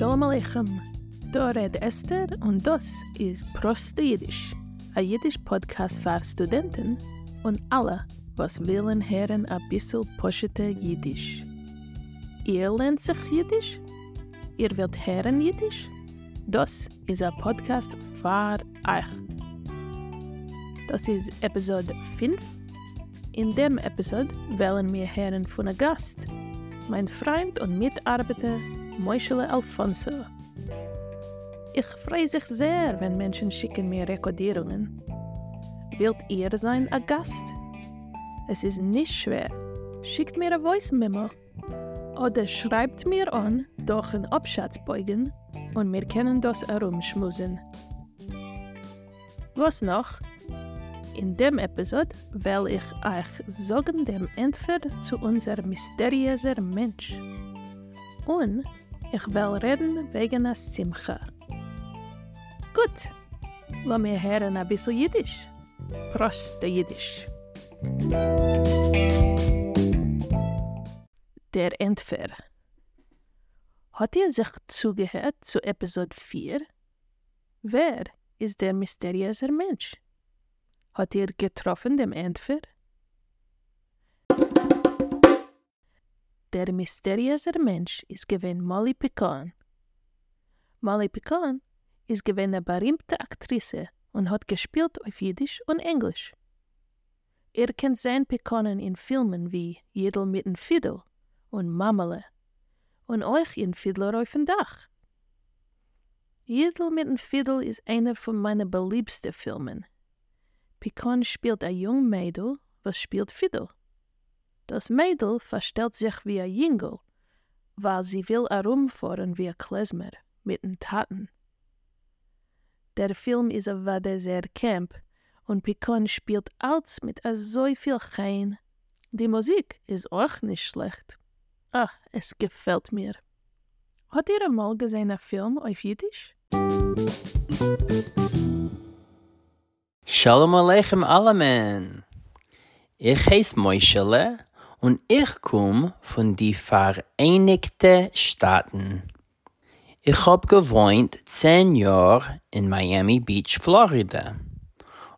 Shalom Aleichem. Da red Esther und das ist Proste Jiddisch, ein Jiddisch Podcast für Studenten und alle, was willen hören ein bisschen poschete Jiddisch. Ihr lernt sich Jiddisch? Ihr wollt hören Jiddisch? Das ist ein Podcast für euch. Das ist Episode 5. In dem Episode wollen wir hören von einem Gast, mein Freund und Mitarbeiter Moischele Alfonso. Ich freue sich sehr, wenn Menschen schicken mir Rekodierungen. Wilt ihr sein ein Gast? Es ist nicht schwer. Schickt mir ein Voice Memo oder schreibt mir an durch ein Abschatzbeugen und wir können das herumschmusen. Was noch? In dem Episode will ich euch sagen dem Entfer zu unser mysteriöser Mensch. Und ich will reden wegen der Simcha. Gut, lass mir hören ein bisschen Jiddisch. Prost, Jiddisch. Der Entfer. Hat ihr sich zugehört zu Episode 4? Wer ist der mysteriöse Mensch? Hat ihr getroffen dem Entfer? Der mysteriöse Mensch ist gewesen Molly Pecan. Molly Pecan ist gewesen eine berühmte Aktrice und hat gespielt auf Jiddisch und Englisch. Ihr kennt sein Pekanen in Filmen wie Jedel mit dem Fiddle und Mamele und euch in Fiddler auf dem Dach. Jedel mit dem Fiddle ist einer von meinen beliebsten Filmen. Pecan spielt ein jung Mädel, was spielt Fiddle. Das Mädel verstellt sich wie ein Jingel, weil sie will herumfahren wie ein Klezmer mit den Taten. Der Film ist aber sehr camp und Picon spielt alles mit so viel Chein. Die Musik ist auch nicht schlecht. Ach, es gefällt mir. Hat ihr einmal gesehen einen Film auf Jiddisch? Shalom Aleichem allemen. Ich heiße Moischele und ich komme von die Vereinigten Staaten. Ich hab gewohnt zehn Jahre in Miami Beach, Florida.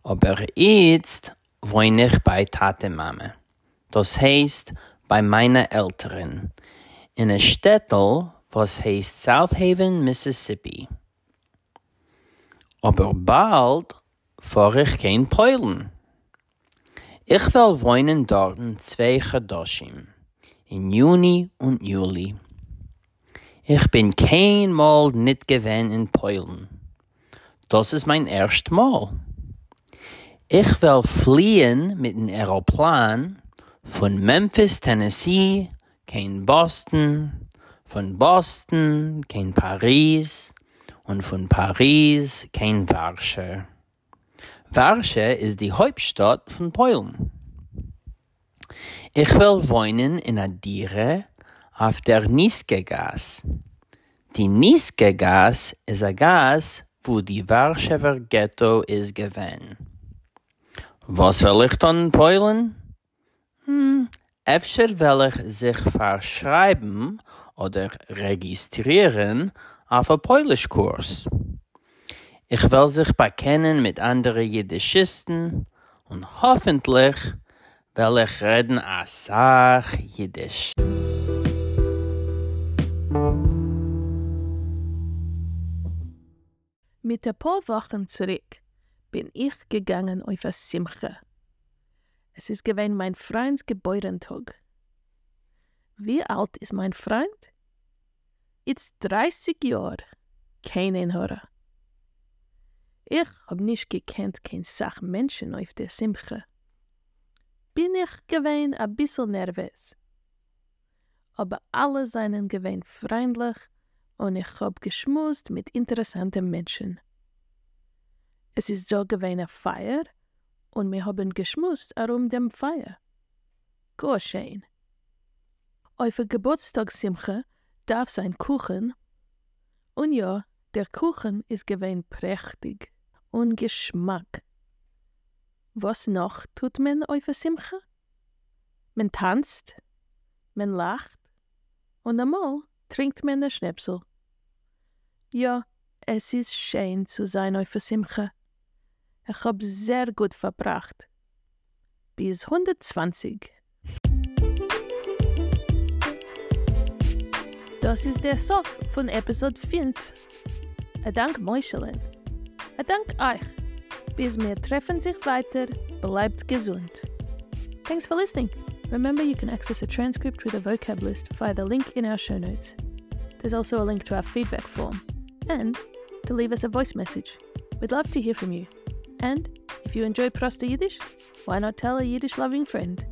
Aber jetzt wohne ich bei Tate Mama. Das heißt, bei meinen Eltern. In a Städtel, was heißt South Haven, Mississippi. Aber bald fahre ich kein Peulen. Ich will wohnen dort zwei Chadoshim, in Juni und Juli. Ich bin kein Mal nicht gewesen in Polen. Das ist mein erstes Mal. Ich will fliehen mit dem Aeroplan von Memphis, Tennessee, kein Boston, von Boston, kein Paris und von Paris, kein Warschau. Warschau ist die Hauptstadt von Polen. Ich will wohnen in Adire auf der Niske-Gas. Die Niske-Gas ist ein Gas, wo die Warschauer Ghetto ist gewesen. Was will ich dann Polen? Hm, öfter will ich sich verschreiben oder registrieren auf einen Polischkurs. Ich will sich bekennen mit anderen Jiddischisten und hoffentlich ich reden a Sach Jiddisch. Mit ein paar Wochen zurück bin ich gegangen auf eine Simche. Es ist gewesen mein Freunds Geburtstag. Wie alt ist mein Freund? Jetzt 30 Jahre. Keinen Hörer. Ich hab nicht gekannt kein Sach Menschen auf der Simche. Bin ich gewesen a bissel nervös. Aber alle seien gewesen freundlich und ich hab geschmust mit interessanten Menschen. Es ist so gewesen a Feier und wir haben geschmust herum dem Feier. Go schön. Auf Geburtstagssimche darf sein Kuchen und ja, der Kuchen ist gewesen prächtig und Geschmack. Was noch tut man auf Simcha? Man tanzt, man lacht und einmal trinkt man ein Schnäpsel. Ja, es ist schön zu sein auf der Simche. Ich hab sehr gut verbracht. Bis 120. Das ist der Sof von Episode 5. Ein Dank Meuschelin. Ein Dank euch. Bis treffen sich weiter. Bleibt gesund. Thanks for listening. Remember, you can access a transcript with a vocab list via the link in our show notes. There's also a link to our feedback form and to leave us a voice message. We'd love to hear from you. And if you enjoy Prosta Yiddish, why not tell a Yiddish loving friend?